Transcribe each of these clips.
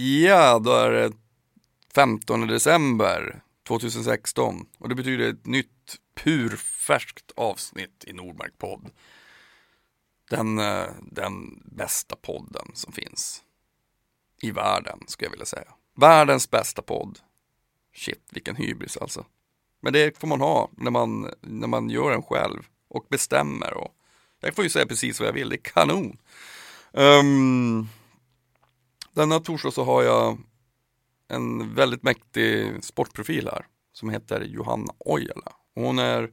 Ja, då är det 15 december 2016 och det betyder ett nytt purfärskt avsnitt i Nordmark podd. Den, eh, den bästa podden som finns i världen, skulle jag vilja säga. Världens bästa podd. Shit, vilken hybris alltså. Men det får man ha när man, när man gör den själv och bestämmer. Och jag får ju säga precis vad jag vill, det är kanon. Um, denna torsdag så har jag en väldigt mäktig sportprofil här som heter Johanna Ojala. Hon är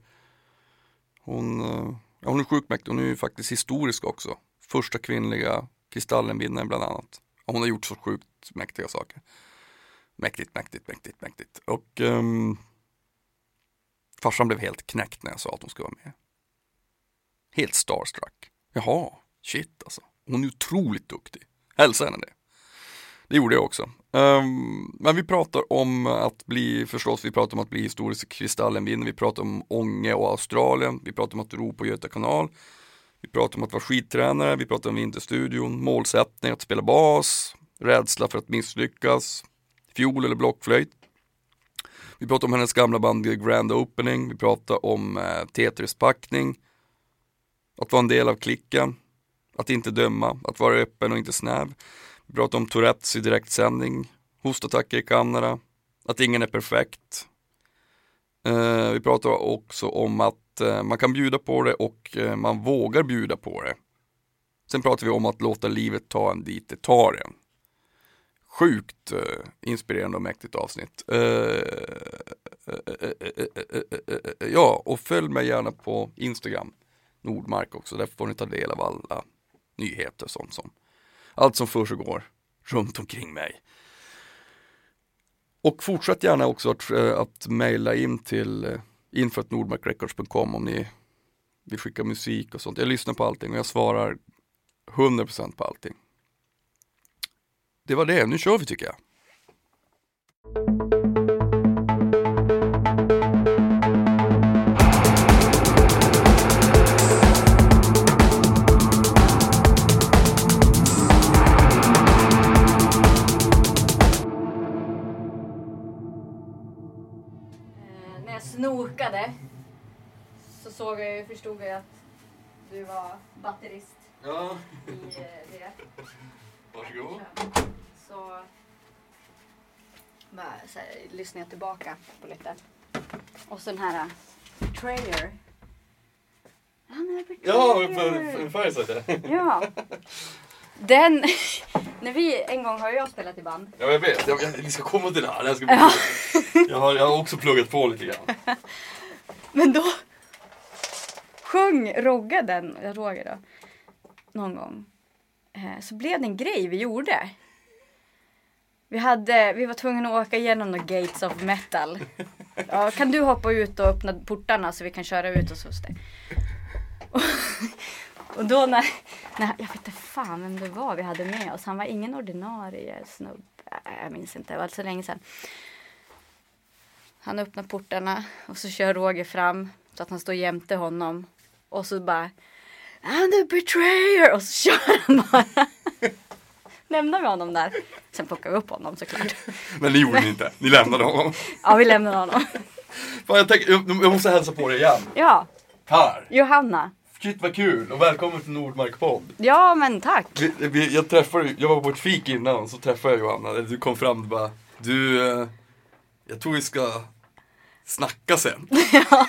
hon, eh, ja, hon är sjukt mäktig, hon är ju faktiskt historisk också. Första kvinnliga Kristallenvinnaren bland annat. hon har gjort så sjukt mäktiga saker. Mäktigt, mäktigt, mäktigt, mäktigt. Och um, farsan blev helt knäckt när jag sa att hon skulle vara med. Helt starstruck. Jaha, shit alltså. Hon är otroligt duktig. Hälsa henne det. Det gjorde jag också. Um, men vi pratar om att bli, förstås, vi pratar om att bli historisk kristallenvinnare, vi pratar om Ånge och Australien, vi pratar om att ro på Göta kanal, vi pratar om att vara skidtränare, vi pratar om Vinterstudion, målsättning att spela bas, rädsla för att misslyckas, fiol eller blockflöjt. Vi pratar om hennes gamla band Grand Opening, vi pratar om eh, Tetris-packning, att vara en del av klicken, att inte döma, att vara öppen och inte snäv. Vi pratar om Tourettes i direktsändning, hostattacker i Kanada, att ingen är perfekt. Eh, vi pratar också om att eh, man kan bjuda på det och eh, man vågar bjuda på det. Sen pratar vi om att låta livet ta en dit det tar en. Sjukt eh, inspirerande och mäktigt avsnitt. Eh, eh, ja, och följ mig gärna på Instagram, Nordmark också. Där får ni ta del av alla nyheter och sånt som allt som försiggår runt omkring mig. Och fortsätt gärna också att, eh, att mejla in till eh, info.nordmarkrecords.com om ni vill skicka musik och sånt. Jag lyssnar på allting och jag svarar 100% på allting. Det var det, nu kör vi tycker jag. Snokade så såg jag ju, förstod jag att du var batterist ja. i eh, det. Varsågod. Så bara så här, lyssnade jag tillbaka på lite. Och så den här uh, Betrayer. Han är Ja, en Fireside. Ja. Den, när vi en gång har jag spelat i band. Ja, jag vet. Jag, jag, vi ska komma till det här. Det ska bli ja. jag, har, jag har också pluggat på lite grann. Men då sjöng Rogga den, Roger då, någon gång. Eh, så blev det en grej vi gjorde. Vi, hade, vi var tvungna att åka igenom the gates of metal. Ja, kan du hoppa ut och öppna portarna så vi kan köra ut oss hos dig? Och, och då när, när, jag vet inte fan vem det var vi hade med oss. Han var ingen ordinarie snubbe. Jag minns inte, det var så länge sedan. Han öppnar portarna och så kör Roger fram så att han står jämte honom. Och så bara I'm the betrayer! Och så kör han bara. Lämnar vi honom där. Sen plockar vi upp honom såklart. Men det gjorde ni inte? Ni lämnade honom? ja, vi lämnade honom. Fan, jag, tänk, jag måste hälsa på dig igen. Ja. Per. Johanna. Shit vad kul och välkommen till Nordmark podd. Ja men tack. Vi, vi, jag träffade, jag var på ett fik innan så träffade jag Johanna. Du kom fram och bara, du, eh, jag tror vi ska snacka sen. Ja.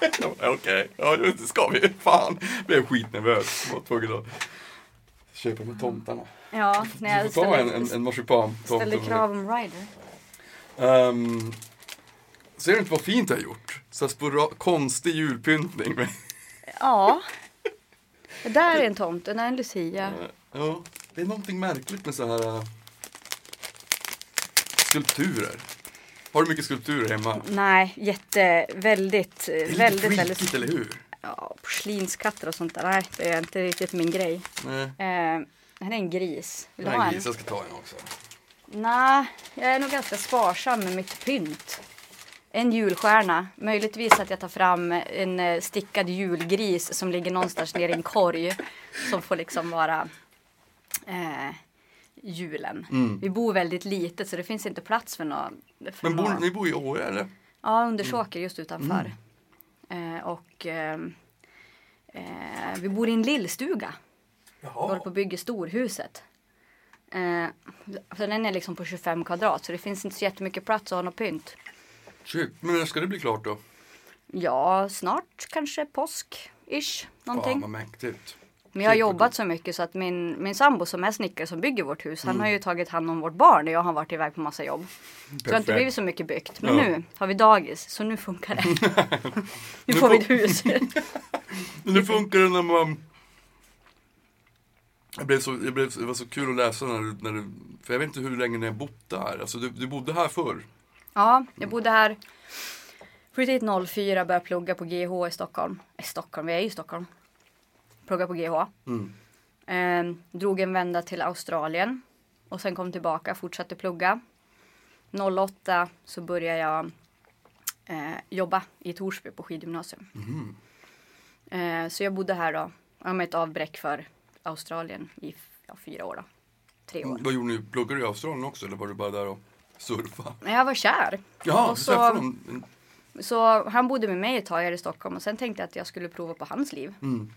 Okej, okay. ja det ska vi. Fan, jag blev skitnervös. Jag var tvungen att köpa med tomtarna. Ja, när jag du får ta ställer, en, en, en marsipan. Ställer krav om rider. Um, ser du inte vad fint jag har gjort? Så här konstig julpyntning. Ja. Det där är en tomt, det där är en lucia. Ja, det är någonting märkligt med så här uh, skulpturer. Har du mycket skulpturer hemma? Nej, jätte, väldigt, det är lite väldigt, freakigt, väldigt. eller hur? Ja, porslinskatter och sånt där. Nej, det är inte riktigt min grej. Nej. Eh, här är en gris. Vill du ha en? Gris, jag ska ta en också. Nej, jag är nog ganska sparsam med mitt pynt. En julstjärna. Möjligtvis att jag tar fram en eh, stickad julgris som ligger någonstans nere i en korg. Som får liksom vara eh, julen. Mm. Vi bor väldigt litet så det finns inte plats för något. För Men bor, något. ni bor i Åre eller? Ja, Undersåker just utanför. Mm. Eh, och ehm, eh, vi bor i en lillstuga. Vi håller på att bygga storhuset. Eh, så den är liksom på 25 kvadrat så det finns inte så jättemycket plats att ha något pynt. Shit, men när ska det bli klart då? Ja, snart kanske påsk-ish. Ja, Någonting. vad mäktigt. Men jag har vad jobbat så mycket så att min, min sambo som är snickare som bygger vårt hus, Mm. han har ju tagit hand om vårt barn och jag har varit iväg på massa jobb. Så det har inte Perfekt. blivit så mycket byggt. Men Ja. nu har vi dagis, så nu funkar det. nu Nu får vi ett hus. Hur funkar det när man... Jag blev så, jag blev, det var så kul att läsa när du, när du, för jag vet inte hur länge ni har bott där. Alltså du, du bodde här förr? Ja, jag bodde här. Flyttade hit 04, började plugga på GH i Stockholm. I Stockholm, vi är ju i Stockholm. Plugga på GH. Mm. Eh, drog en vända till Australien. Och sen kom tillbaka, fortsatte plugga. 08 så började jag eh, jobba i Torsby på skidgymnasium. Mhm. Eh, så jag bodde här då. Jag med ett avbräck för Australien i ja, fyra år då. Tre år. Vad gjorde ni? Pluggade du i Australien också eller var du bara där och surfa? Jag var kär. Ja, Och så-. Så han bodde med mig ett tag här i Stockholm och sen tänkte jag att jag skulle prova på hans liv. Mm.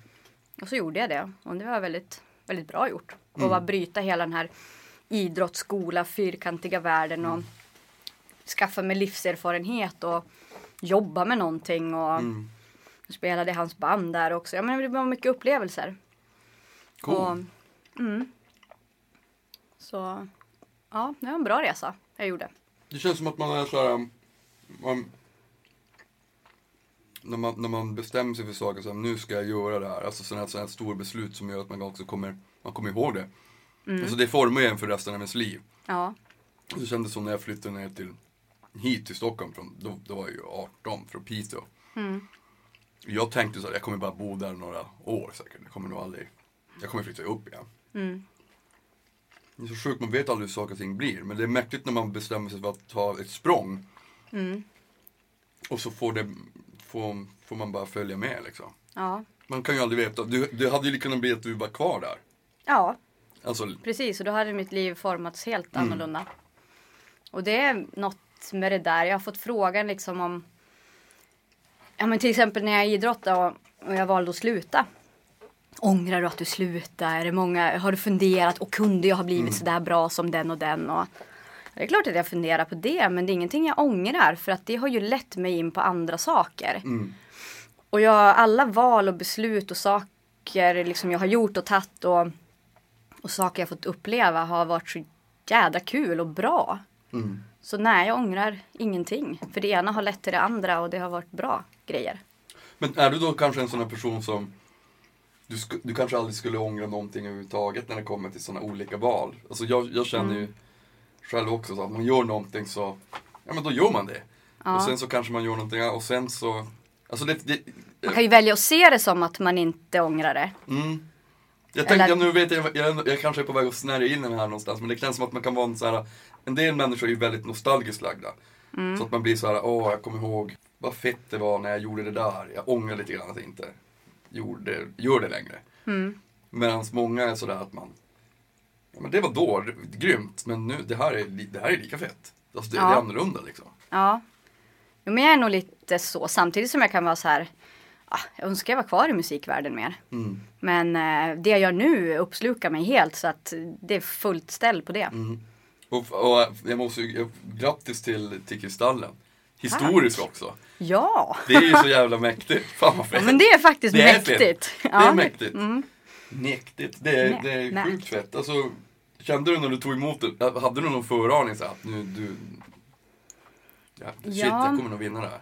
Och så gjorde jag det. Och det var väldigt, väldigt bra gjort. Och Mm. bara bryta hela den här idrottsskola, fyrkantiga världen och skaffa mig livserfarenhet och jobba med någonting och Mm. spelade i hans band där också. Ja, men det var mycket upplevelser. Cool. Och, mm. Så ja, det var en bra resa jag gjorde. Det känns som att man är så här, man, när, man, när man bestämmer sig för saker, så här, nu ska jag göra det här. Alltså sådana här, sådana här stora beslut som gör att man också kommer, man kommer ihåg det. Mm. Alltså det formar ju en för resten av ens liv. Ja, Och så kändes det som när jag flyttade ner till, hit till Stockholm, från, då, då var jag ju 18 från Piteå. mm. Jag tänkte så här, jag kommer bara bo där några år säkert. Jag kommer nog aldrig, jag kommer flytta upp igen. Mm. Det är så sjukt, man vet aldrig hur saker och ting blir. Men det är mäktigt när man bestämmer sig för att ta ett språng. Mm. Och så får, det, får, får man bara följa med liksom. ja, Man kan ju aldrig veta. Du, det hade ju kunnat bli att du var kvar där. ja, Alltså, precis. Och då hade mitt liv formats helt Mm. annorlunda. Och det är något med det där. Jag har fått frågan liksom om Ja men till exempel när jag idrottade och, och jag valde att sluta. Ångrar du att du slutade? Många, har du funderat och kunde jag ha blivit Mm. så där bra som den och den? Och, det är klart att jag funderar på det men det är ingenting jag ångrar för att det har ju lett mig in på andra saker. mm, Och jag, alla val och beslut och saker liksom jag har gjort och tagit och, och saker jag fått uppleva har varit så jädra kul och bra. mm. Så nej, jag ångrar ingenting. För det ena har lett till det andra och det har varit bra grejer. Men är du då kanske en sån här person som du, du kanske aldrig skulle ångra någonting överhuvudtaget när det kommer till sådana olika val? Alltså jag, jag känner ju själv också så att man gör någonting så, ja men då gör man det. Ja. Och sen så kanske man gör någonting och sen så, alltså det, det Man kan ju välja att se det som att man inte ångrar det. Mm. Jag tänkte, Eller- ja, nu vet jag, jag, jag kanske är på väg att snärja in den här någonstans, men det känns som att man kan vara en så här, en del människor är ju väldigt nostalgiskt lagda. Så att man blir så här, åh jag kommer ihåg vad fett det var när jag gjorde det där. Jag ångrar lite grann att jag inte gjorde, gör det längre. Mm. Medan många är sådär att man, ja men det var då, det- grymt, men nu, det här är, det här är lika fett. Alltså det, Ja. det är annorlunda liksom. Ja. Jo, men jag är nog lite så. Samtidigt som jag kan vara så här. Ah, jag önskar jag var kvar i musikvärlden mer. Mm. Men eh, det jag gör nu uppslukar mig helt så att det är fullt ställ på det. Mm. Och, och jag måste ju, grattis till, till Kristallen. Historisk också. Ja. Det är ju så jävla mäktigt. Fan vad ja, fett. men det är faktiskt Det är mäktigt. Ja, det är mäktigt. Mm. Mäktigt. Det är, det är sjukt fett. Alltså, kände du när du tog emot det, hade du någon föraning så att nu du... Ja, shit, Ja. jag kommer nog vinna det här.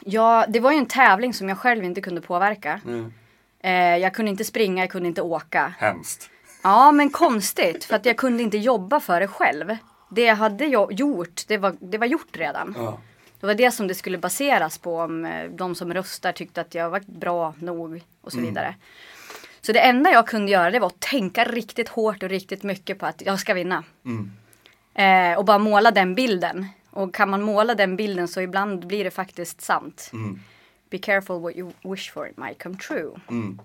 Ja, det var ju en tävling som jag själv inte kunde påverka. Mm. Eh, jag kunde inte springa, jag kunde inte åka. Hemskt. Ja, men konstigt. För att jag kunde inte jobba för det själv. Det jag hade jo- gjort, det var, det var gjort redan. Ja. Det var det som det skulle baseras på om eh, de som röstar tyckte att jag var bra nog och så Mm. vidare. Så det enda jag kunde göra det var att tänka riktigt hårt och riktigt mycket på att jag ska vinna. Mm. Eh, och bara måla den bilden. Och kan man måla den bilden så ibland blir det faktiskt sant. Mm. Be careful what you wish for it might come true. Mm.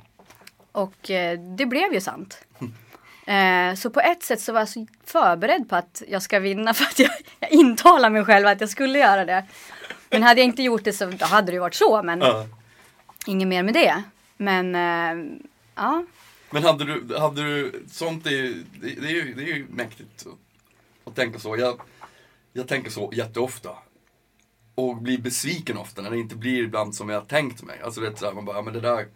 Och eh, det blev ju sant. Eh, så på ett sätt så var jag så förberedd på att jag ska vinna för att jag, jag intalar mig själv att jag skulle göra det. Men hade jag inte gjort det så hade det ju varit så. Men Ja. inget mer med det. Men eh, ja, Men hade du, hade du sånt är ju, det, det är ju, det är ju mäktigt att, tänka så. Jag, jag tänker så jätteofta. Och blir besviken ofta när det inte blir ibland som jag tänkt mig. Alltså vet, så här, man bara, ja, men det där,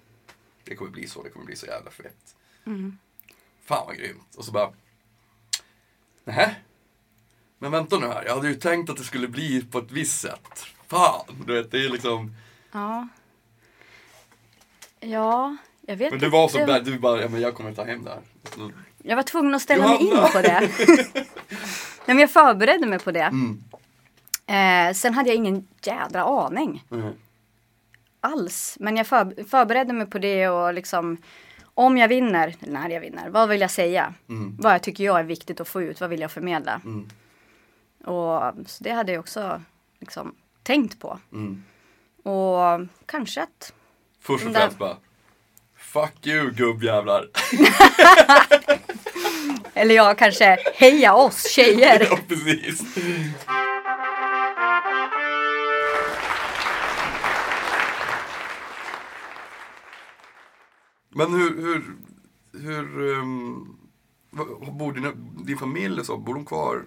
det kommer bli så, det kommer bli så jävla fett. Fan vad grymt. Och så bara, nej. Men vänta nu här, jag hade ju tänkt att det skulle bli på ett visst sätt. Fan, du vet, det är liksom. ja. Ja, jag vet Men du var så inte. där, du bara, ja men jag kommer ta hem det här. Så, Jag var tvungen att ställa mig in Johanna. på det. Nej, men jag förberedde mig på det. mm. Eh, sen hade jag ingen jädra aning Mm. alls. Men jag för, förberedde mig på det och liksom om jag vinner, när jag vinner, vad vill jag säga? Mm. Vad tycker jag är viktigt att få ut, vad vill jag förmedla? Mm. Och så det hade jag också liksom tänkt på. Mm. Och kanske att, Först och Där. främst bara Fuck you gubbjävlar. eller jag kanske heja oss tjejer. ja precis. Men hur, hur, hur um, bor din, din familj så, bor de kvar?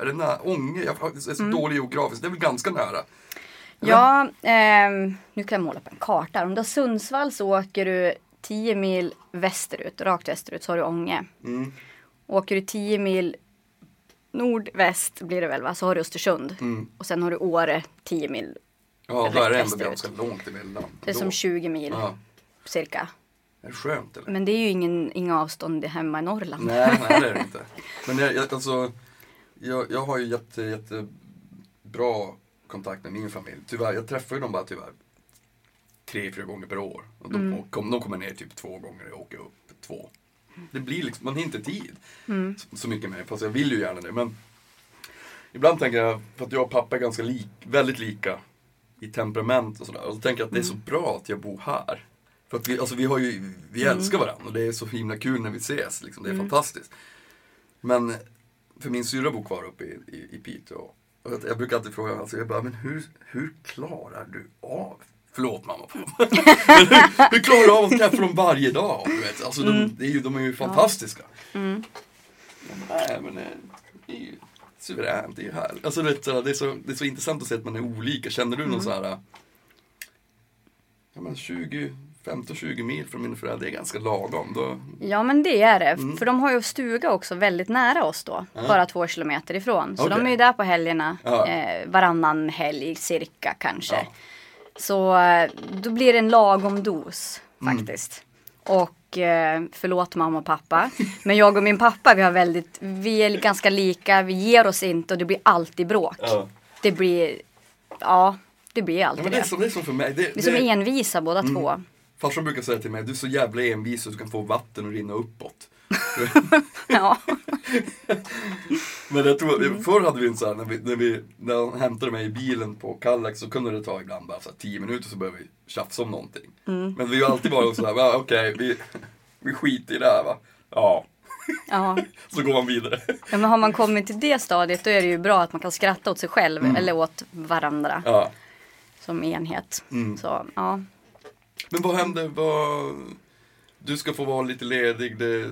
Är det nära Ånge? Jag är så Mm. dålig geografiskt, det är väl ganska nära? Ja, ehm, nu kan jag måla på en karta. Om du har Sundsvall så åker du 10 mil västerut, rakt västerut så har du Ånge. Mm. Åker du 10 mil nordväst blir det väl va, så har du Östersund. Mm. Och sen har du Åre 10 mil. Ja, då är det ändå ganska långt emellan. Det är som 20 mil Ja, cirka. Är det skönt eller? Men det är ju ingen, inga avstånd hemma i Norrland. Nej, nej det är det inte. Men jag, jag, alltså, jag, jag har ju jätte, jättebra kontakt med min familj. Tyvärr, jag träffar ju dem bara tyvärr tre, fyra gånger per år. Och de, och kom, de kommer ner typ två gånger och jag åker upp två. Det blir liksom, man har inte tid så, så mycket med fast jag vill ju gärna det. Men ibland tänker jag, för att jag och pappa är ganska lik, väldigt lika i temperament och sådär. Och så tänker jag att det är så bra att jag bor här. För att vi, alltså vi har ju, vi älskar varandra och det är så himla kul när vi ses. Liksom. Det är fantastiskt. Men för min syrra bor kvar uppe i, i, i Piteå. Och jag, jag brukar alltid fråga, alltså, jag bara, men hur, hur klarar du av Förlåt mamma och pappa. Men hur, hur klarar du av att träffa dem varje dag? Du vet? Alltså, de, det är ju, de är ju fantastiska. Mm. Nej, men det, det är ju suveränt, det är ju härligt. Alltså, det, så- det, är så, det är så intressant att se att man är olika. Känner du någon så här, ja, men 20, 15-20 mil från mina föräldrar, det är ganska lagom. Då, Ja men det är det. För de har ju stuga också väldigt nära oss då. Mm. Ja. Bara två kilometer ifrån. Så Okej. de är ju där på helgerna. Ja. Eh, varannan helg cirka kanske. Ja. Så eh, då blir det en lagom dos Mm. faktiskt. Och eh, förlåt mamma och pappa. Men jag och min pappa vi har väldigt, vi är ganska lika. Vi ger oss inte och det blir alltid bråk. ja. Det blir, ja det blir Ja, alltid men det, är som, det är som för mig. Det, Vi är som envisa båda två. Farsan brukar säga till mig, du är så jävla envis så du kan få vatten att rinna uppåt. Ja. Men jag tror, Mm. förr hade vi inte så här, när, vi, när, vi, när han hämtade mig i bilen på Kallax så kunde det ta ibland bara så här, tio minuter så började vi tjafsa om någonting. Mm. Men vi har alltid varit så här, "Va, okej, vi, vi skiter i det här va. Ja, ja. så går man vidare. Ja, men har man kommit till det stadiet då är det ju bra att man kan skratta åt sig själv eller åt varandra Ja. som enhet. Mm. Så ja. Men vad hände? Vad... Du ska få vara lite ledig det,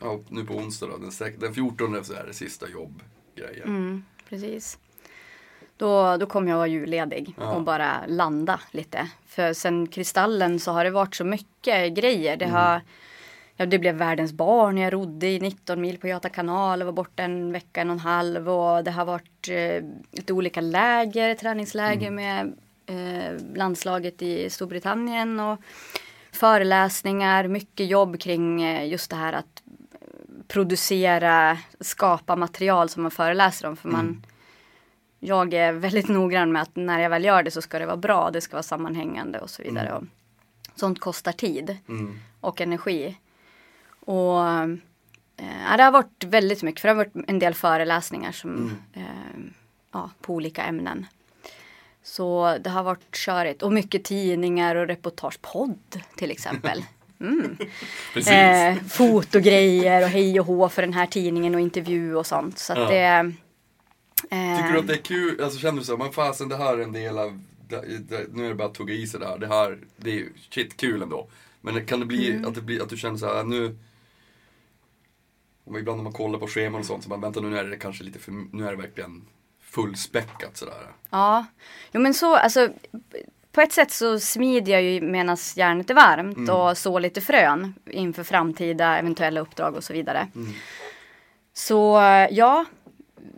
ja, nu på onsdag då, den, sex- den 14 så är det sista jobbgrejen. Mm, precis. Då, då kommer jag vara julledig Ja. och bara landa lite. För sen Kristallen så har det varit så mycket grejer. Det, har, ja, det blev världens barn. Jag rodde i 19 mil på Göta kanal och var borta en vecka, en och en halv. Och det har varit eh, lite olika läger, träningsläger med eh, landslaget i Storbritannien. Och föreläsningar, mycket jobb kring eh, just det här att producera, skapa material som man föreläser om. För man, jag är väldigt noggrann med att när jag väl gör det så ska det vara bra, det ska vara sammanhängande och så vidare. Och sånt kostar tid Mm. och energi. Och eh, det har varit väldigt mycket, för det har varit en del föreläsningar som, eh, ja, på olika ämnen. Så det har varit körigt och mycket tidningar och reportage, podd till exempel. Precis. eh, fotogrejer och hej och hå för den här tidningen och intervju och sånt. Så Ja. det... Eh, Tycker du att det är kul, alltså känner du så, men fasen det här är en del av, det- det- nu är det bara att tugga i sig det här, det här, det är shit kul ändå. Men kan det bli, Mm. att, det blir, att du känner så här, nu, om ibland när man kollar på scheman och sånt, så man vänta nu är det kanske lite för, nu är det verkligen fullspäckat sådär. Ja, jo men så, alltså på ett sätt så smider jag ju medan järnet är varmt Mm. och så lite frön inför framtida eventuella uppdrag och så vidare. Mm. Så ja,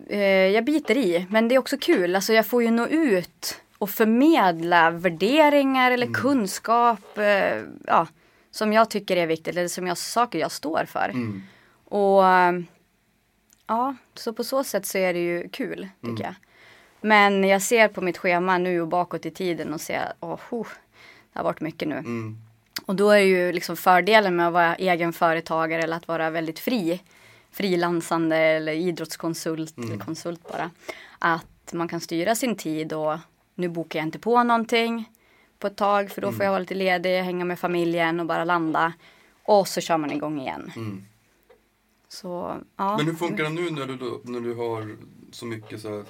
eh, jag biter i. Men det är också kul, alltså jag får ju nå ut och förmedla värderingar eller kunskap eh, ja, som jag tycker är viktigt eller som jag, saker jag står för. Mm. Och eh, ja, så på så sätt så är det ju kul tycker jag. Men jag ser på mitt schema nu och bakåt i tiden och ser, åh, oh, det har varit mycket nu. Mm. Och då är ju liksom fördelen med att vara egen företagare eller att vara väldigt fri, frilansande eller idrottskonsult eller konsult bara. Att man kan styra sin tid och nu bokar jag inte på någonting på ett tag för då får jag vara lite ledig, hänga med familjen och bara landa. Och så kör man igång igen. Så, ja. Men hur funkar det nu när du, när du har så mycket så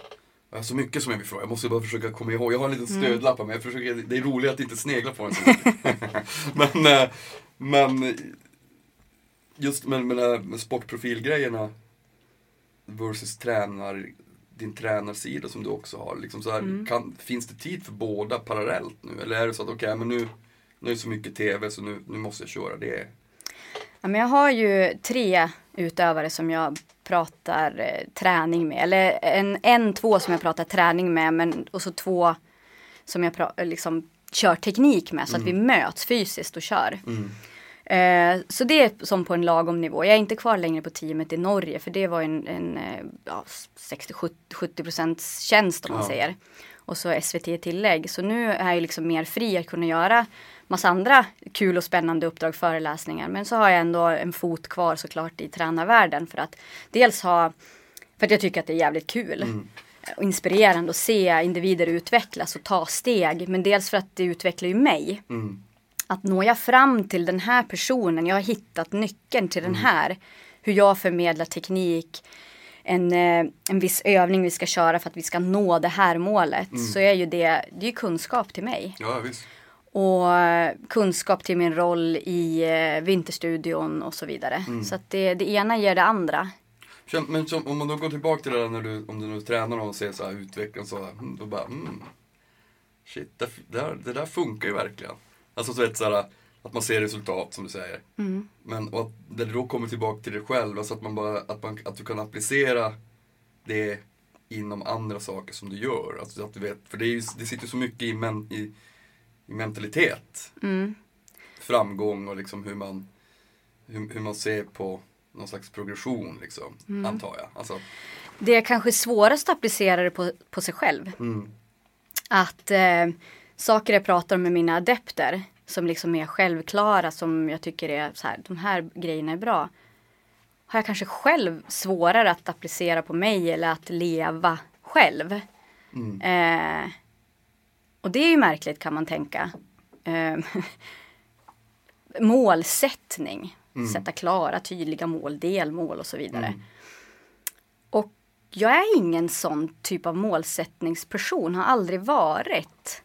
här, så mycket som jag vill fråga. Jag måste bara försöka komma ihåg. Jag har en liten Mm. stödlapp men jag försöker, det är roligt att inte snegla på den så men, eh, men just med, med, med sportprofilgrejerna versus tränar, din tränarsida som du också har. Liksom så här, Mm. kan, finns det tid för båda parallellt nu? Eller är det så att okej, men nu, nu är det så mycket TV så nu, nu måste jag köra det. Ja, men jag har ju tre utövare som jag pratar eh, träning med. Eller en, en, två som jag pratar träning med. Men, och så två som jag pra, liksom, kör teknik med. Så att vi möts fysiskt och kör. Mm. Eh, så det är som på en lagom nivå. Jag är inte kvar längre på teamet i Norge. För det var en, en eh, ja, 60-70 procents tjänst om man Ja. säger. Och så SVT tillägg. Så nu är jag liksom mer fri att kunna göra massa andra kul och spännande uppdrag, föreläsningar. Men så har jag ändå en fot kvar såklart i tränarvärlden. För att dels ha, för att jag tycker att det är jävligt kul. Mm. Och inspirerande att se individer utvecklas och ta steg. Men dels för att det utvecklar ju mig Mm. att når jag fram till den här personen, jag har hittat nyckeln till den Mm. här. Hur jag förmedlar teknik, en, eh, en viss övning vi ska köra för att vi ska nå det här målet. Mm. Så är ju det, det är kunskap till mig. Ja, visst. Och eh, kunskap till min roll i eh, Vinterstudion och så vidare. Mm. Så att det, det ena ger det andra. Men om man då går tillbaka till det där när du, om du nu tränar och ser så här utveckling så, mm, då bara, mm, shit, det, där, det där funkar ju verkligen. Alltså så vet, så här, att man ser resultat som du säger. Mm. Men och att det då kommer tillbaka till dig själv, alltså att, man bara, att, man, att du kan applicera det inom andra saker som du gör. Alltså att du vet, för det, är ju, det sitter så mycket i, men, i mentalitet. Mm. Framgång och liksom hur man, hur, hur man ser på någon slags progression liksom, Mm. antar jag. Alltså, Det är kanske svårast att applicera det på, på sig själv. mm. att eh, saker jag pratar om med mina adepter som liksom är självklara som jag tycker är så här, de här grejerna är bra. Har jag kanske själv svårare att applicera på mig eller att leva själv. Mm. Eh, och det är ju märkligt kan man tänka. Eh, målsättning. Mm. Sätta klara, tydliga mål, delmål och så vidare. Mm. Och jag är ingen sån typ av målsättningsperson, har aldrig varit.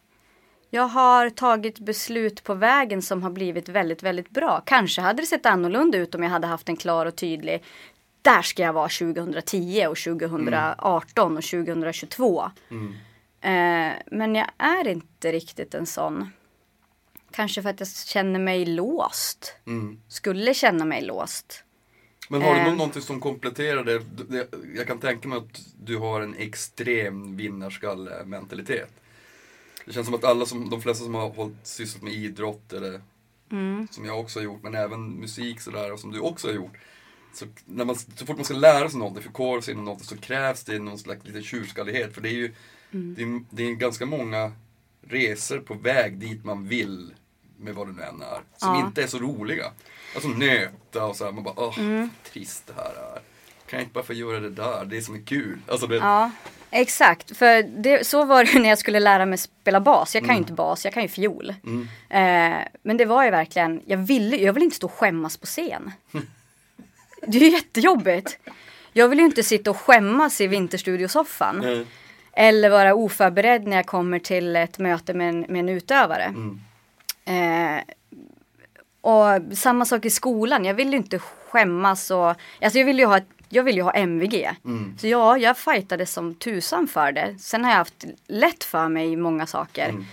Jag har tagit beslut på vägen som har blivit väldigt, väldigt bra. Kanske hade det sett annorlunda ut om jag hade haft en klar och tydlig där ska jag vara 2010 och 2018 och 2022. Mm. Eh, men jag är inte riktigt en sån. Kanske för att jag känner mig låst. Mm. Skulle känna mig låst. Men har du Eh. någon, någonting som kompletterar det? Jag kan tänka mig att du har en extrem vinnarskalle-mentalitet. Det känns som att alla som, de flesta som har hållit sysslat med idrott eller Mm. som jag också har gjort, men även musik sådär och som du också har gjort. Så, när man, så fort man ska lära sig någonting, förkovra sig inom något så krävs det någon slags liten tjurskallighet. För det är ju det, är, det är ganska många resor på väg dit man vill med vad det nu än är. Som Ja. inte är så roliga. Alltså nöta och så här, man bara åh, trist det här är. Kan jag inte bara få göra det där, det är som är kul. Alltså det, Ja. Exakt, för det, så var det när jag skulle lära mig spela bas. Jag kan Mm. ju inte bas, jag kan ju fiol. Eh, men det var ju verkligen, jag ville jag vill inte stå och skämmas på scen. Det är ju jättejobbigt. Jag vill ju inte sitta och skämmas i vinterstudiosoffan. Nej. Eller vara oförberedd när jag kommer till ett möte med en, med en utövare. Mm. Eh, och samma sak i skolan. Jag vill ju inte skämmas och alltså jag vill ju ha, ett- jag vill ju ha MVG. Mm. Så ja, jag fightade som tusan för det. Sen har jag haft lätt för mig i många saker. Mm.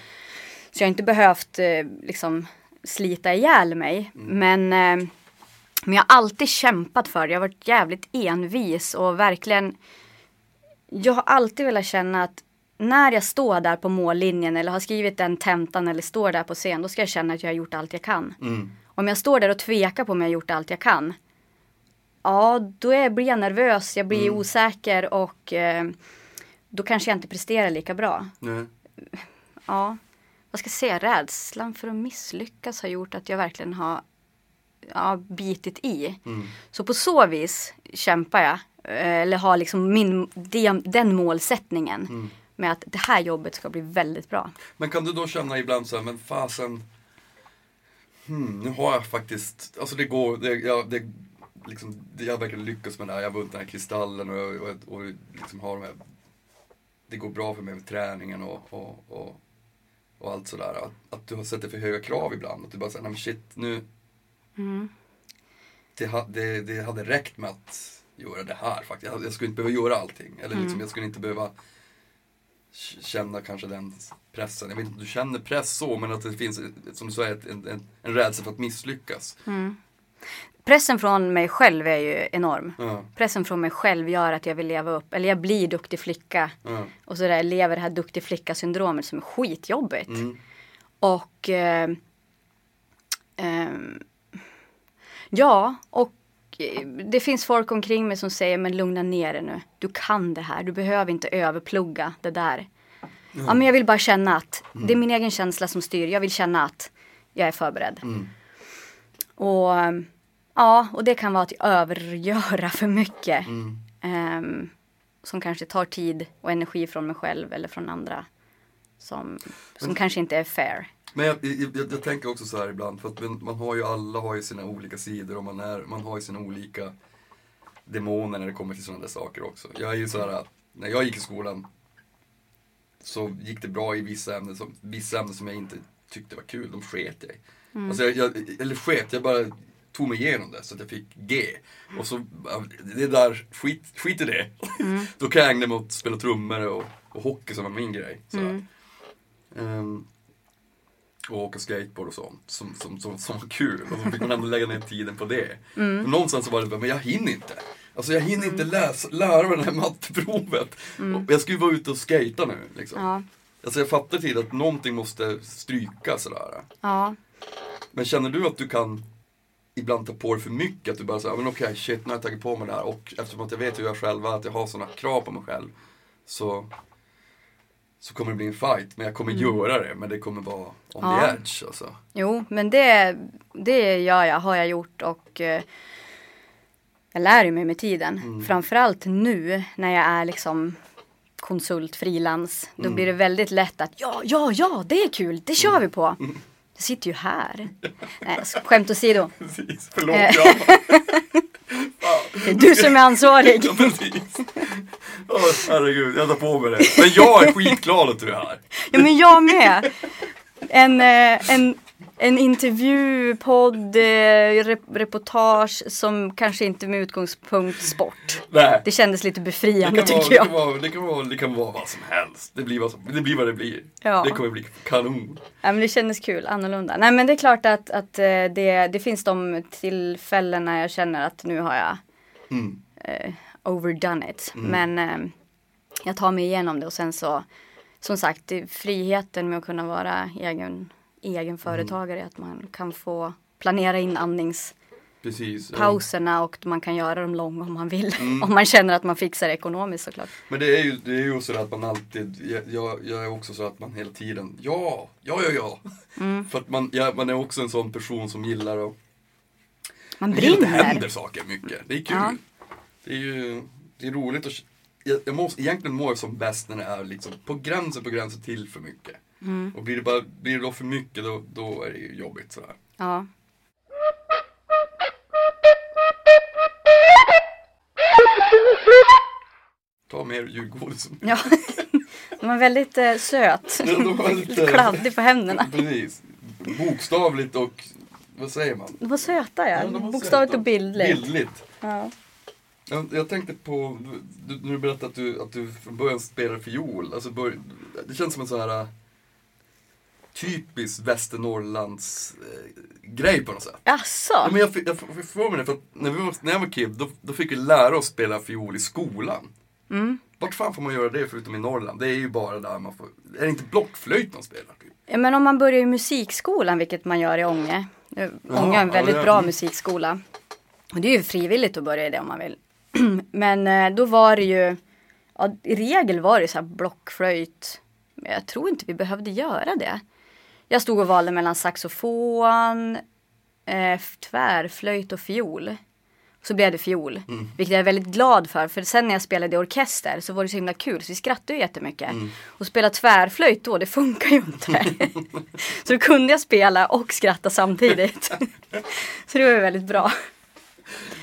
Så jag har inte behövt eh, liksom slita ihjäl mig. Mm. Men, eh, men jag har alltid kämpat för det. Jag har varit jävligt envis och verkligen jag har alltid velat känna att när jag står där på mållinjen eller har skrivit den tentan eller står där på scen, då ska jag känna att jag har gjort allt jag kan. Mm. Om jag står där och tvekar på om jag har gjort allt jag kan, ja, då är, blir jag nervös, jag blir osäker och eh, då kanske jag inte presterar lika bra. Nej. Ja, vad ska jag säga, rädslan för att misslyckas har gjort att jag verkligen har ja, bitit i. Mm. Så på så vis kämpar jag. Eh, Eller har liksom min, den, målsättningen. Mm. Med att det här jobbet ska bli väldigt bra. Men kan du då känna ibland så här, men fasen. Hmm, nu har jag faktiskt, alltså det går, det, jag, det, liksom, det, jag har verkligen lyckats med det här. Jag har vunnit den här kristallen och, jag- och, och liksom har de här, det går bra för mig med träningen och, och, och, och allt sådär. Att, att du har sett det för höga krav ibland. Att du bara säger, nej men shit, nu. Det, ha, det, det hade räckt med att göra det här faktiskt. Jag, jag skulle inte behöva göra allting. Eller liksom, jag skulle inte behöva känna kanske den pressen. Jag vet inte om du känner press så, men att det finns, som du säger, en, en, en rädsla för att misslyckas. Pressen från mig själv är ju enorm. Ja, Pressen från mig själv gör att jag vill leva upp. Eller jag blir duktig flicka. ja, Och så där lever det här duktig flicka syndromet som är skitjobbigt. mm, Och eh, ehm, ja, och eh, det finns folk omkring mig som säger men lugna ner dig nu. Du kan det här. Du behöver inte överplugga det där. Ja, men jag vill bara känna att det är min egen känsla som styr. Jag vill känna att jag är förberedd. mm, Och ja, och det kan vara att övergöra för mycket. mm. Ehm, som kanske tar tid och energi från mig själv eller från andra. Som, som kanske inte är fair. Men jag, jag, jag, tänker också så här ibland, för att man, har ju, alla har ju sina olika sidor och man, är, man har ju sina olika demoner när det kommer till sådana där saker också. Jag är ju så här, när jag gick i skolan så gick det bra i vissa ämnen som, vissa ämnen som jag inte tyckte var kul, de sket jag i. Alltså jag, jag, eller sket, jag bara tog mig igenom det så att jag fick G. Och så, det där, skit, skit i det. Då kan jag ägna mig åt att spela trummor och, och hockey som var min grej. Så. Ehm, och åka skateboard och sånt som, som, som, som var kul. Och så fick man ändå lägga ner tiden på det. Mm. Men någonstans så var det bara, men jag hinner inte. Alltså jag hinner inte läsa, lära mig det här matteprovet. Och jag ska ju vara ute och skata nu. Liksom. Mm. Ja, Alltså jag fattar tid att någonting måste stryka sådär. ja. Men känner du att du kan ibland ta på dig för mycket? Att du bara säger, men okej shit nu har jag tagit på mig det här. Och eftersom att jag vet hur jag själv är, att jag har sådana krav på mig själv. Så, så kommer det bli en fight. Men jag kommer göra det. Men det kommer vara on Ja. the edge alltså. Jo, men det, det gör jag, har jag gjort och eh, jag lär mig med tiden. Framförallt nu när jag är liksom konsult, frilans. Då blir det väldigt lätt att ja, ja, ja, det är kul, det kör vi på. Jag sitter ju här. Nej, skämt åsido. Precis, förlåt Eh. jag. Det är du som är ansvarig. Ja, precis. Åh, herregud, jag tar på mig det. Men jag är skitglad att du är här. Ja, men jag med. En, eh, en, en intervju, podd, eh, rep reportage som kanske inte med utgångspunkt sport. Nej. Det kändes lite befriande kan, vara, tycker det, jag. kan vara, det, kan vara, det kan vara vad som helst. Det blir vad, som, det, blir vad det blir. Ja. Det kommer bli kanon. Ja, men det kändes kul, annorlunda. Nej men det är klart att, att eh, det, det finns de tillfällen när jag känner att nu har jag Mm. eh, overdone it. Men eh, jag tar mig igenom det och sen så, som sagt, friheten med att kunna vara egen, egen företagare, att man kan få planera in andningspauserna Precis. ja. och man kan göra dem långa om man vill. om man känner att man fixar det ekonomiskt såklart. Men det är ju, det är ju så att man alltid, jag, jag, är också så att man hela tiden, ja, ja, ja, ja. Mm. För att man, ja, man är också en sån person som gillar att, Man att det brinner. händer saker mycket. Det är kul. Ja. Det är ju, det är roligt att, jag, jag måste, egentligen mår jag som bäst när det är liksom på gränsen på gränsen till för mycket. Mm. Och blir det, bara, blir det då för mycket då, då är det ju jobbigt sådär. Ja. Ta mer julgodis. ja. Den var väldigt eh, söt. Ja, de var lite- Lite kladdig på händerna. Precis. Bokstavligt och, vad säger man? De var söta ja. Ja, de var Bokstavligt söta. och bildligt. Bildligt. Ja. Jag, jag tänkte på, du, när du berättade att du, att du från början spelade fiol. Alltså bör, det känns som en sån här äh, typisk Västernorrlands äh, grej på något sätt. Asså? Ja, men jag, jag, fick för mig det för att när, vi var, när jag var kid då, då fick vi lära oss spela fiol i skolan. Mm. Vart fan får man göra det förutom i Norrland? Det är ju bara där man får, är det inte blockflöjt man spelar? Typ? Ja, men om man börjar i musikskolan, vilket man gör i Ånge. Eh, Ånge är en ja, väldigt det- bra mm. musikskola. Och det är ju frivilligt att börja i det om man vill. men eh, då var det ju, ja, i regel var det så här blockflöjt. Men jag tror inte vi behövde göra det. Jag stod och valde mellan saxofon, eh, tvärflöjt och fiol. Så blev det fiol. Vilket jag är väldigt glad för. För sen när jag spelade i orkester så var det så himla kul. Så vi skrattade ju jättemycket. Och spela tvärflöjt då, det funkar ju inte. så då kunde jag spela och skratta samtidigt. så det var ju väldigt bra.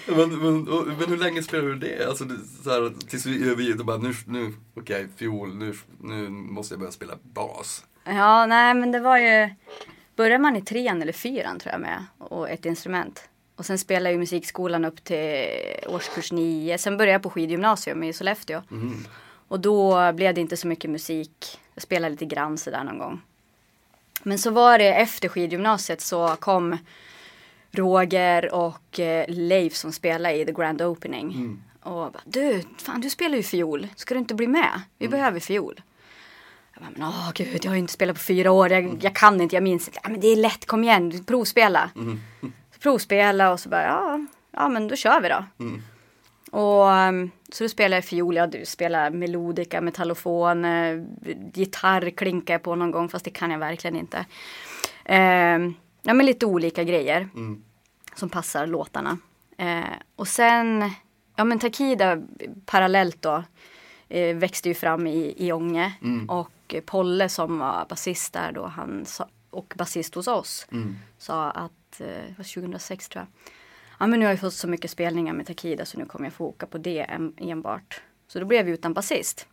Men, men, men hur länge spelade du det? Alltså, så här, tills vi och bara nu, nu okej, fiol, nu, nu måste jag börja spela bas. Ja, nej men det var ju... Börjar man i trean eller fyran tror jag med. Och ett instrument. Och sen spelade jag ju musikskolan upp till årskurs nio. Sen började jag på skidgymnasium i Sollefteå. Och då blev det inte så mycket musik. Jag spelade lite grann sådär någon gång. Men så var det efter skidgymnasiet så kom Roger och eh, Leif som spelade i The Grand Opening. Och bara, du, fan du spelar ju fiol. Ska du inte bli med? Vi behöver fiol. Jag bara, men åh gud, jag har ju inte spelat på fyra år. Jag, jag kan inte, jag minns inte. Ja, men det är lätt, kom igen, provspela. Så provspela och så bara, ja, ja men då kör vi då. Och um, så då spelar fiol, jag spelar melodika, metallofon, eh, gitarr klinkar jag på någon gång fast det kan jag verkligen inte. Ehm, ja men lite olika grejer som passar låtarna. Eh, och sen, ja men Takida parallellt då eh, växte ju fram i, i Ånge. Och eh, Polle som var basist där då, han sa, och basist hos oss, sa att, eh, det var 2006 tror jag. Ja men nu har jag fått så mycket spelningar med Takida så nu kommer jag få åka på det en, enbart. Så då blev vi utan basist.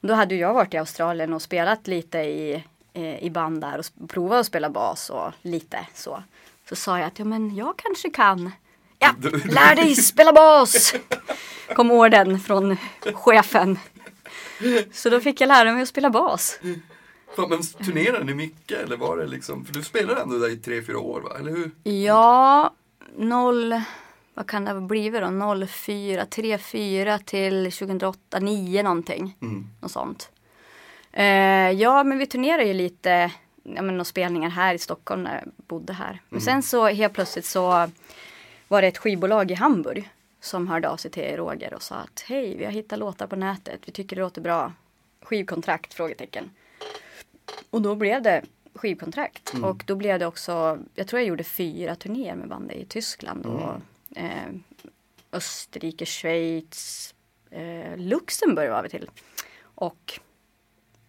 Och då hade jag varit i Australien och spelat lite i, eh, i band där och provat att spela bas och lite så. Så sa jag att ja men jag kanske kan. Ja, lär dig spela bas! Kom orden från chefen. Så då fick jag lära mig att spela bas. Fan, men turnerade ni mycket eller var det liksom, för du spelade ändå där i tre, fyra år va, eller hur? Ja, noll, vad kan det ha blivit då? 04, 3, 4 till 2008, 9 någonting. Mm. Något sånt. Eh, ja, men vi turnerade ju lite, ja men några spelningar här i Stockholm när jag bodde här. Men sen så helt plötsligt så var det ett skivbolag i Hamburg som hörde av sig till Roger och sa att hej, vi har hittat låtar på nätet, vi tycker det låter bra. Skivkontrakt? Frågetecken. Och då blev det skivkontrakt. Och då blev det också, jag tror jag gjorde fyra turnéer med bandet i Tyskland och eh, Österrike, Schweiz, eh, Luxemburg var vi till. Och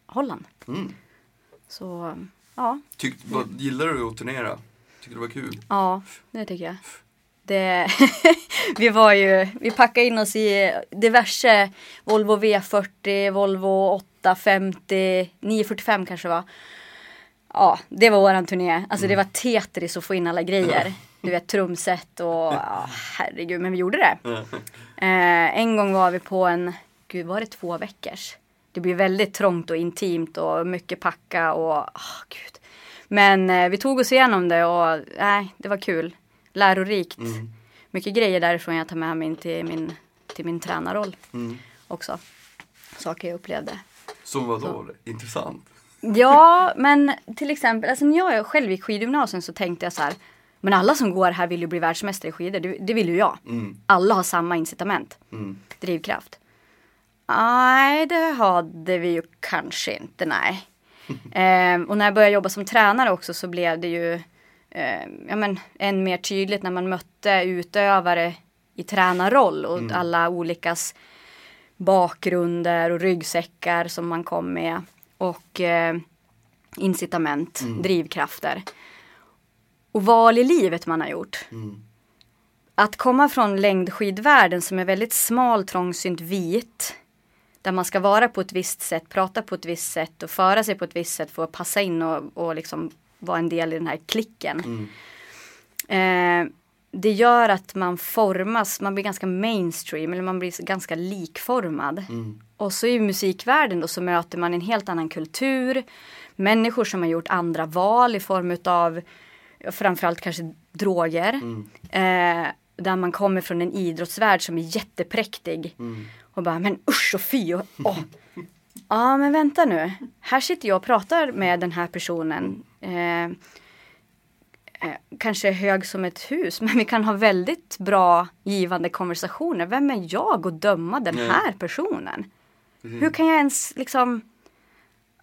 Holland. Mm. Så ja, Tyck, vad, gillar du att turnera? Tycker du det var kul? ja, det tycker jag. Det, vi var ju, vi packade in oss i diverse Volvo V40, Volvo 850, 945 kanske var. Ja, det var våran turné. Alltså det var Tetris att få in alla grejer. Du vet trumset och ja, herregud, men vi gjorde det. Eh, en gång var vi på en, gud var det två veckors? Det blir väldigt trångt och intimt och mycket packa och ah, gud. Men eh, vi tog oss igenom det och nej, det var kul. Lärorikt. Mycket grejer därifrån jag tar med mig in till min, till min tränarroll Mm. också. Saker jag upplevde. Som vad då? Intressant. Ja, men till exempel, alltså när jag själv gick skidgymnasium så tänkte jag så här. Men alla som går här vill ju bli världsmästare i skidor. Det, det vill ju jag. Mm. Alla har samma incitament. Mm. Drivkraft. Nej, det hade vi ju kanske inte, nej. Ehm, och när jag började jobba som tränare också så blev det ju ehm, ja, men, än mer tydligt när man mötte utövare i tränarroll och alla olikas bakgrunder och ryggsäckar som man kom med. Och eh, incitament, drivkrafter. Och val i livet man har gjort. Att komma från längdskidvärlden som är väldigt smal, trångsynt, vit. Där man ska vara på ett visst sätt, prata på ett visst sätt och föra sig på ett visst sätt för att passa in och, och liksom vara en del i den här klicken. Eh, det gör att man formas, man blir ganska mainstream eller man blir ganska likformad. Och så i musikvärlden då så möter man en helt annan kultur. Människor som har gjort andra val i form utav framförallt kanske droger. Eh, där man kommer från en idrottsvärld som är jättepräktig. Och bara, men usch och fy. Och, åh. Ja men vänta nu. Här sitter jag och pratar med den här personen. Eh, eh, kanske hög som ett hus, men vi kan ha väldigt bra givande konversationer. Vem är jag att döma den här personen? Hur kan jag ens liksom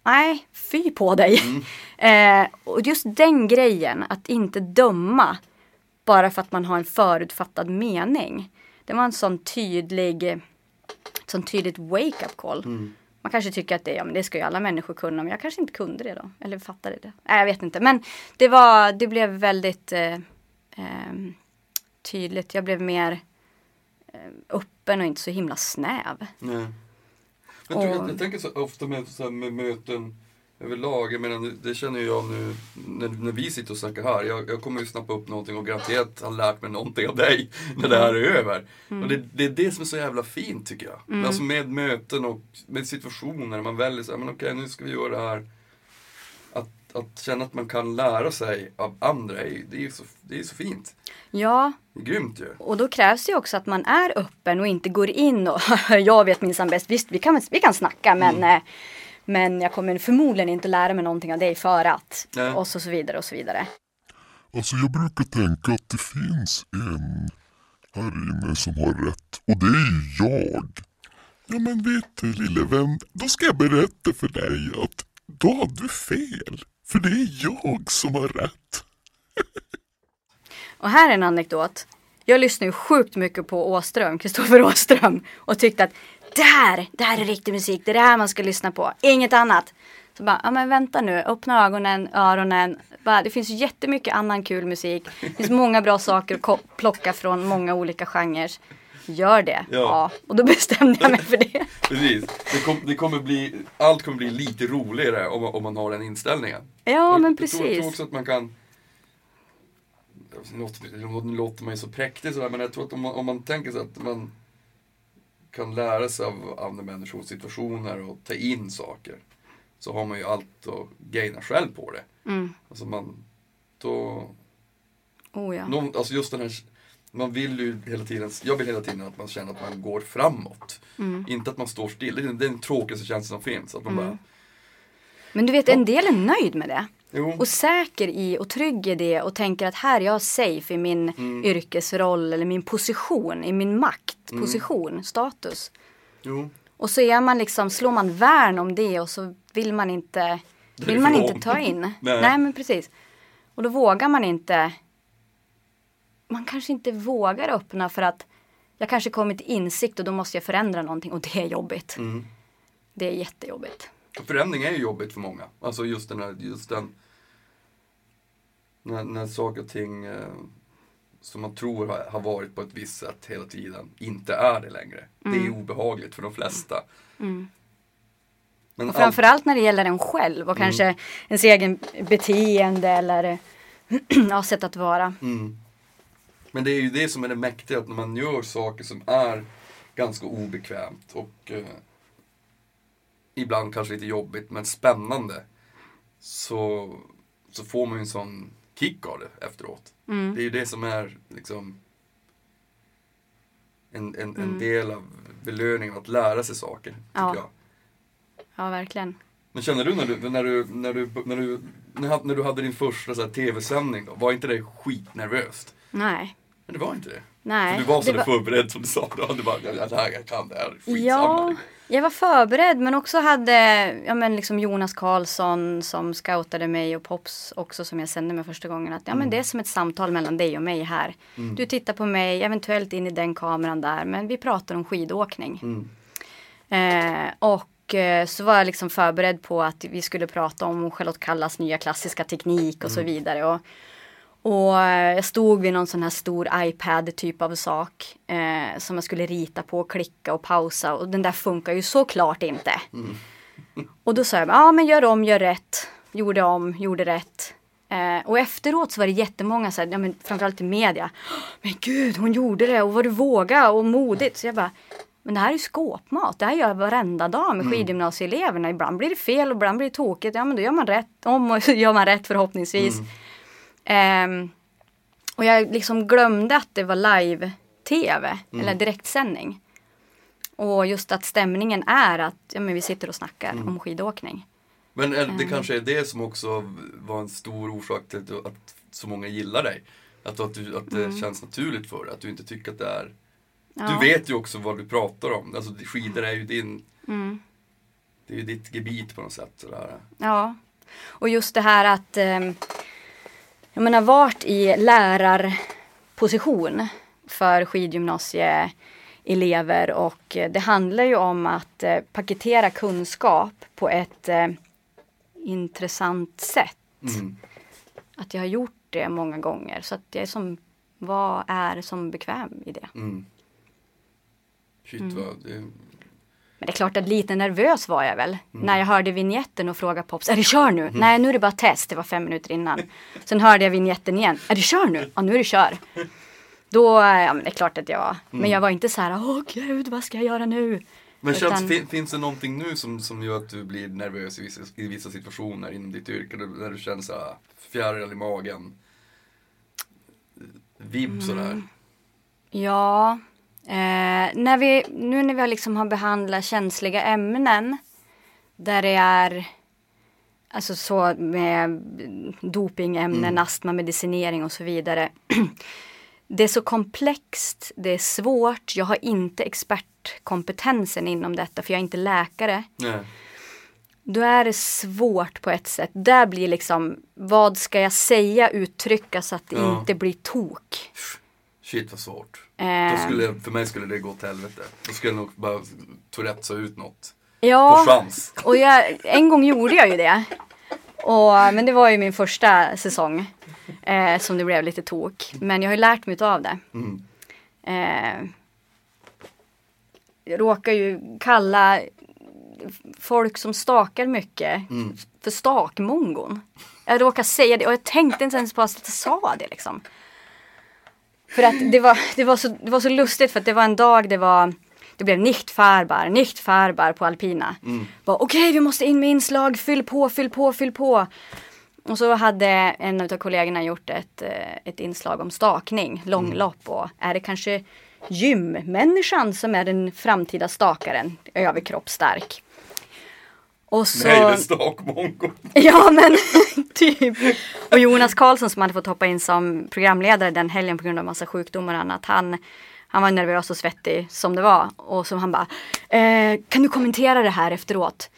Nej, fy på dig. Eh, och just den grejen, att inte döma bara för att man har en förutfattad mening. Det var en sån tydlig, sån tydligt wake-up call. Man kanske tycker att det, ja, men det ska ju alla människor kunna, men jag kanske inte kunde det då. Eller fattade det. Nej, jag vet inte. Men det, var, det blev väldigt eh, ehm, tydligt. Jag blev mer eh, öppen och inte så himla snäv. Nej. Jag, tror, jag, Och- jag tänker så ofta med, så här, med möten överlag. Jag menar, det- känner jag nu när, när vi sitter och snackar här. Jag, jag kommer ju snappa upp någonting och garanterat har lärt mig någonting av dig när det här är över. Och det, det är det som är så jävla fint tycker jag. Alltså med möten och med situationer. Man väljer så här, men okej nu ska vi göra det här. Att, att känna att man kan lära sig av andra, det är ju så, det är så fint. Ja, grymt ju. och då krävs det också att man är öppen och inte går in och jag vet minsann bäst. Visst, vi kan, vi kan snacka men, eh, men jag kommer förmodligen inte lära mig någonting av dig för att. Nej. Och så, så vidare och så vidare. Alltså jag brukar tänka att det finns en här inne som har rätt och det är ju jag. Ja men vet du lille vän, då ska jag berätta för dig att då har du fel. För det är jag som har rätt. Och här är en anekdot. Jag lyssnar ju sjukt mycket på Åström, Kristoffer Åström. Och tyckte att det här, det här är riktig musik. Det är det här man ska lyssna på. Inget annat. Så bara, ja men vänta nu. Öppna ögonen, öronen. Bara, det finns jättemycket annan kul musik. Det finns många bra saker att plocka från många olika genrer. Gör det. Ja. Ja. Och då bestämde jag mig för det. Precis. Det, kom, det kommer bli, allt kommer bli lite roligare om, man- om man har den inställningen. Ja Och men tror, jag tror precis. också att man kan nu låter, nu låter man ju så präktig sådär, men jag tror att om man, om man tänker sig att man kan lära sig av andra människors situationer och ta in saker. Så har man ju allt att gaina själv på det. Mm. Alltså man, då, Oh ja. någon, alltså just den här, man vill ju hela tiden, jag vill hela tiden att man känner att man går framåt. Mm. Inte att man står still, det är den, tråkigaste känslan som finns. Att man Mm. bara, Men du vet en del är nöjd med det. Jo, och säker i och trygg i det och tänker att här är jag safe i min Mm. yrkesroll eller min position, i min makt, position, status. jo. Och så är man liksom, slår man värn om det och så vill man inte, vill man inte ta in. Nej. Nej men precis. Och då vågar man inte, man kanske inte vågar öppna för att jag kanske kommer till insikt och då måste jag förändra någonting och det är jobbigt. Mm. Det är jättejobbigt. Förändring är ju jobbigt för många. Alltså just den här, just den när, när saker och ting eh, som man tror har, har varit på ett visst sätt hela tiden inte är det längre. Det är obehagligt för de flesta. Men Och allt- framförallt när det gäller en själv Mm. och kanske ens egen beteende eller ja, sätt att vara. Mm. Men det är ju det som är det mäktiga, att när man gör saker som är ganska obekvämt och eh, ibland kanske lite jobbigt men spännande så, så får man ju en sån kick av det efteråt. Mm. Det är ju det som är liksom en, en, Mm. en del av belöningen, att lära sig saker. Tycker Ja. jag. Ja, verkligen. Men känner du när du, när du, när du, när du, när du, du hade din första tv-sändning då, var inte det skitnervöst? Nej. Men det var inte det. Nej. För du var så det förberedd som du sa. Du hade bara, ja, det här, jag kan det här, skitsamma. Ja, jag var förberedd men också hade ja, men liksom Jonas Karlsson som scoutade mig och Pops också som jag sände med första gången. Att, ja, Mm. men det är som ett samtal mellan dig och mig här. Du tittar på mig, eventuellt in i den kameran där men vi pratar om skidåkning. Mm. Eh, och eh, så var jag liksom förberedd på att vi skulle prata om Charlotte Kallas nya klassiska teknik och så vidare. Och, och eh, jag stod vid någon sån här stor iPad typ av sak eh, som jag skulle rita på, klicka och pausa och den där funkar ju såklart inte. Och då sa jag, ja men gör om, gör rätt. Gjorde om, gjorde rätt. Eh, och efteråt så var det jättemånga, så här, ja, men framförallt i media. Men gud, hon gjorde det och vad du våga och modigt. Så jag bara, men det här är ju skåpmat. Det här gör jag varenda dag med skidgymnasieeleverna. Ibland blir det fel och ibland blir det tokigt. Ja men då gör man rätt. Om och gör man rätt förhoppningsvis. Ehm, och jag liksom glömde att det var live-tv eller direktsändning. Och just att stämningen är att ja, men vi sitter och snackar om skidåkning. Men Mm. det kanske är det som också var en stor orsak till att, så många gillar dig. Att, att, du, att det känns naturligt för dig, att du inte tycker att det är... Mm. Ja. Du vet ju också vad du pratar om. Alltså skidor är ju din... Mm. Det är ju ditt gebit på något sätt. Sådär. Ja, och just det här att eh, jag menar varit i lärarposition för skidgymnasieelever och eh, det handlar ju om att eh, paketera kunskap på ett eh, intressant sätt. Mm. Att jag har gjort det många gånger så att jag är som, vad är som bekväm i det? Mm. Shit Mm. vad... Det, Men det är klart att lite nervös var jag väl. När jag hörde vignetten och frågade Pops, är det kör nu? Nej, nu är det bara test. Det var fem minuter innan. Sen hörde jag vignetten igen. Är det kör nu? Ja, nu är det kör. Då, ja men det är klart att jag var. Men jag var inte så här, åh gud, vad ska jag göra nu? men Utan- fin, finns det någonting nu som, som gör att du blir nervös i vissa, i vissa situationer inom ditt yrke? Där du känner såhär fjäril i magen? Vibb Mm. sådär? Ja, eh, när vi, nu när vi liksom har behandlat känsliga ämnen där det är alltså så med dopingämnen, astma, medicinering och så vidare. Det är så komplext, det är svårt. Jag har inte expertkompetensen inom detta för jag är inte läkare. Nej. Då är det svårt på ett sätt. Där blir liksom, vad ska jag säga, uttrycka så att det Ja. inte blir tok. Shit vad svårt. Eh. Då skulle, för mig skulle det gå åt helvete. Då skulle jag nog bara tourettesa ut något. Ja, På chans. och jag, en gång gjorde jag ju det. Och, men det var ju min första säsong eh, som det blev lite tok. Men jag har ju lärt mig av det. Mm. Eh, jag råkar ju kalla folk som stakar mycket Mm. för stakmongon. Jag råkar säga det och jag tänkte inte ens på att jag sa det liksom. För att det var, det var, så, det var så lustigt för att det var en dag det var det blev nicht farbar, nicht farbar på alpina. Bara, Okej, vi måste in med inslag, fyll på, fyll på, fyll på. Och så hade en av kollegorna gjort ett, eh, ett inslag om stakning, långlopp och är det kanske gymmänniskan som är den framtida stakaren, överkroppsstark. Och så... Är stakmongo. Ja men typ. Och Jonas Karlsson som hade fått hoppa in som programledare den helgen på grund av massa sjukdomar och annat. Han, han var nervös och svettig som det var. Och så han bara, eh, kan du kommentera det här efteråt?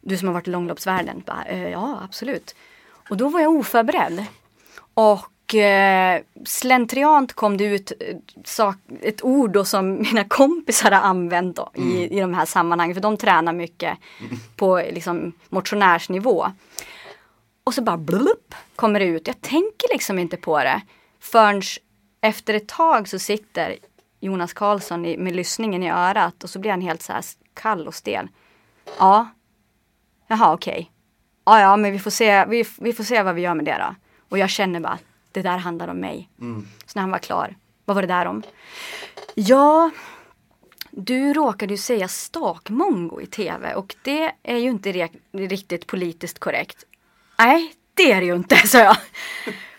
Du som har varit i långloppsvärlden. Bara, eh, ja absolut. Och då var jag oförberedd. Och eh, slentriant kom det ut eh, sak, ett ord då som mina kompisar har använt då, i, i de här sammanhangen. För de tränar mycket på liksom, motionärsnivå. Och så bara blup kommer det ut. Jag tänker liksom inte på det. Förrän efter ett tag så sitter Jonas Karlsson i, med lyssningen i örat och så blir han helt så här kall och stel. Ja. Jaha okej. Ja ja men vi får, se, vi, vi får se vad vi gör med det då. Och jag känner bara det där handlar om mig. Så när han var klar. Vad var det där om? Ja. Du råkade ju säga stakmongo i tv och det är ju inte riktigt politiskt korrekt. Nej, det är det ju inte, sa jag.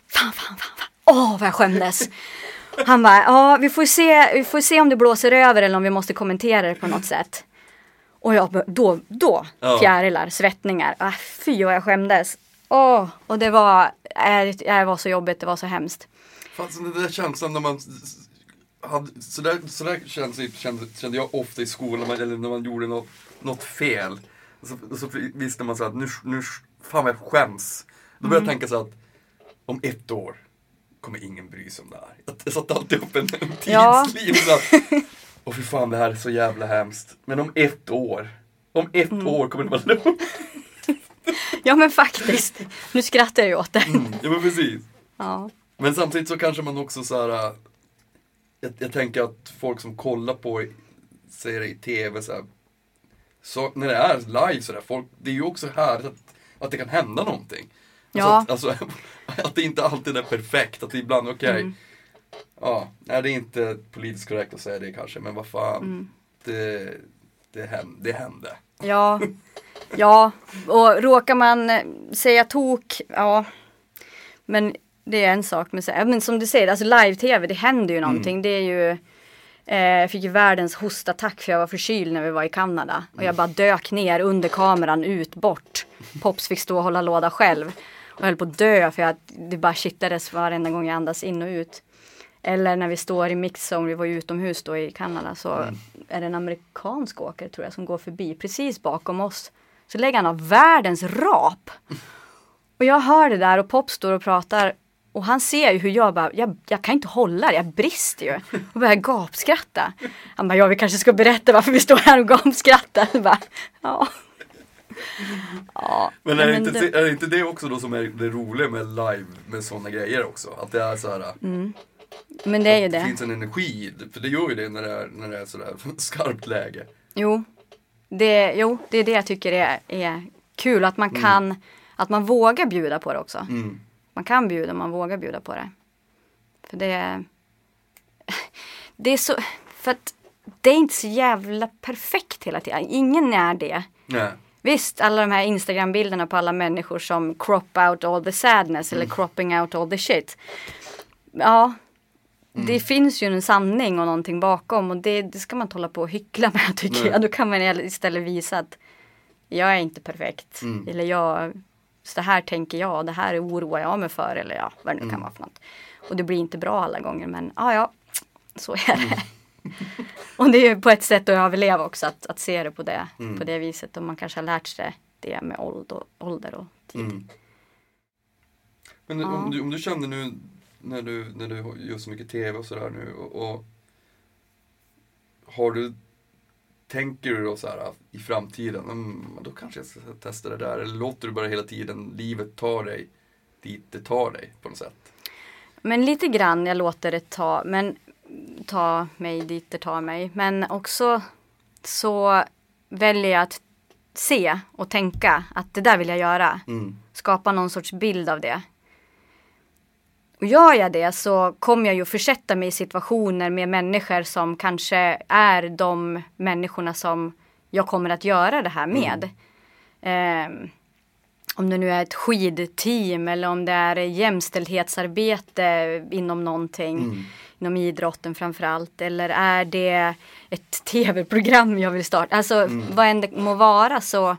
Fan, fan, fan, fan. Åh, vad jag skämdes. Han bara, ja, vi får, se, vi får se om det blåser över eller om vi måste kommentera det på något sätt. Och jag då, då, fjärilar, svettningar. Ah, fy vad jag skämdes. Åh, och det var, det var så jobbigt, det var så hemskt. Fan, så den där känslan när man... Hade, så där, så där kände, kände, kände jag ofta i skolan, eller när man gjorde något, något fel. Så, så visste man så att nu, nu, fan vad jag skäms. Då började jag tänka så att om ett år kommer ingen bry sig om det här. Jag, satte alltid upp en, en Ja. tidslinje. att Och för fan det här är så jävla hemskt. Men om ett år, om ett Mm. år kommer det vara lugnt. Ja men faktiskt. Nu skrattar jag ju åt det. Ja men precis. Ja. Men samtidigt så kanske man också så här. äh, Jag, jag tänker att folk som kollar på säger det i tv så här. Så när det är live så där, folk, det är ju också härligt att, att det kan hända någonting. Ja. Alltså, att, alltså, att det inte alltid är perfekt, att det ibland, okej. Mm. Ja, nej det är inte politiskt korrekt att säga det kanske, men vad fan. Mm. Det, det, hände, det hände. Ja. Ja. Och råkar man eh, säga tok, ja. Men det är en sak. Men, så, men som du säger, alltså live-tv, det händer ju någonting. Det är ju eh, jag fick ju världens hostattack för jag var förkyld när vi var i Kanada. Och jag bara dök ner under kameran, ut, bort. Pops fick stå och hålla låda själv. Och jag höll på att dö för att det bara kittades varenda gång jag andas in och ut. Eller när vi står i mixzone, vi var ju utomhus då i Kanada, så är det en amerikansk åkare tror jag som går förbi precis bakom oss. Så lägger han av världens rap. Och jag hör det där och Pop står och pratar och han ser ju hur jag bara, jag, jag kan inte hålla det, jag brister ju. Och börjar gapskratta. Han bara, ja vi kanske ska berätta varför vi står här och gapskrattar. Jag bara, ja. ja. Men är, det inte, det- är det inte det också då som är det roliga med live med sådana grejer också? Att det är så här. men det är ju det det. finns en energi, för det gör ju det när det är, när det är sådär skarpt läge. Jo, det, jo, det är det jag tycker är, är kul. Att man kan, att man vågar bjuda på det också. Mm. Man kan bjuda, man vågar bjuda på det. För det Det är så, för att det är inte så jävla perfekt hela tiden. Ingen är det. Nej. Visst, alla de här Instagram-bilderna på alla människor som crop out all the sadness eller cropping out all the shit. Ja, det finns ju en sanning och någonting bakom och det, det ska man inte hålla på och hyckla med tycker Nej. jag. Då kan man istället visa att jag är inte perfekt. Mm. Eller jag, så här tänker jag, det här oroar jag mig för eller ja, vad det nu kan vara för något. Och det blir inte bra alla gånger men ja, ja, så är det. och det är ju på ett sätt att överleva också, att, att se det på det, Mm. på det viset. Och man kanske har lärt sig det med ålder, ålder och tid. Mm. Men Ja. om, du, om du känner nu när du, när du gör så mycket tv och sådär nu och, och har du Tänker du då så här i framtiden, mm, då kanske jag ska testa det där eller låter du bara hela tiden livet ta dig dit det tar dig på något sätt? Men lite grann jag låter det ta, men ta mig dit det tar mig. Men också så väljer jag att se och tänka att det där vill jag göra. Mm. Skapa någon sorts bild av det. Och gör jag det så kommer jag ju försätta mig i situationer med människor som kanske är de människorna som jag kommer att göra det här med. Ehm, om det nu är ett skidteam eller om det är jämställdhetsarbete inom någonting. Mm. Inom idrotten framförallt. Eller är det ett tv-program jag vill starta. Alltså vad än det må vara så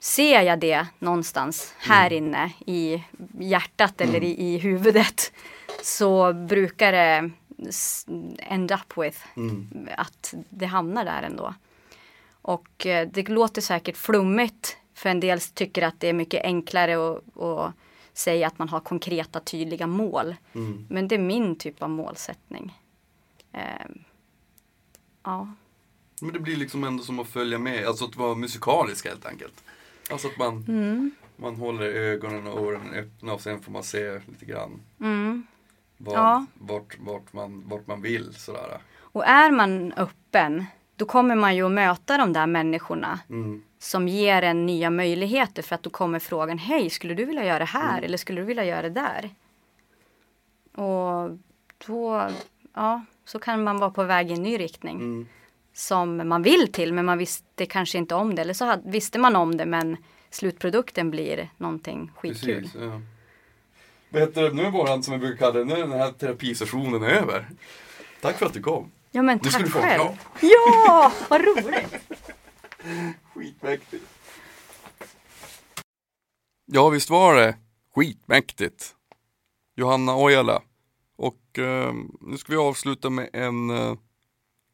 ser jag det någonstans här inne i hjärtat eller i, i huvudet. Så brukar det end up with Mm. att det hamnar där ändå. Och eh, det låter säkert flummigt för en del tycker att det är mycket enklare att, att säga att man har konkreta tydliga mål. Mm. Men det är min typ av målsättning. Ehm, ja. Men det blir liksom ändå som att följa med, alltså att vara musikalisk helt enkelt. Alltså att man, Mm. man håller ögonen och öronen öppna och sen får man se lite grann Mm. vad, Ja. vart, vart, man, vart man vill sådär. Och är man öppen då kommer man ju att möta de där människorna Mm. som ger en nya möjligheter för att då kommer frågan Hej, skulle du vilja göra det här Mm. eller skulle du vilja göra det där? Och då, ja, så kan man vara på väg i en ny riktning Mm. Som man vill till men man visste kanske inte om det eller så hade, visste man om det men slutprodukten blir någonting skitkul. Precis, ja. Vad heter det, nu är våran, som vi brukar kalla det, nu är den här terapisessionen över. Tack för att du kom. Ja men Nu ska tack du få själv. Ja, vad roligt. Skitmäktigt. Ja, visst var det skitmäktigt. Johanna Ojala. Och eh, nu ska vi avsluta med en eh,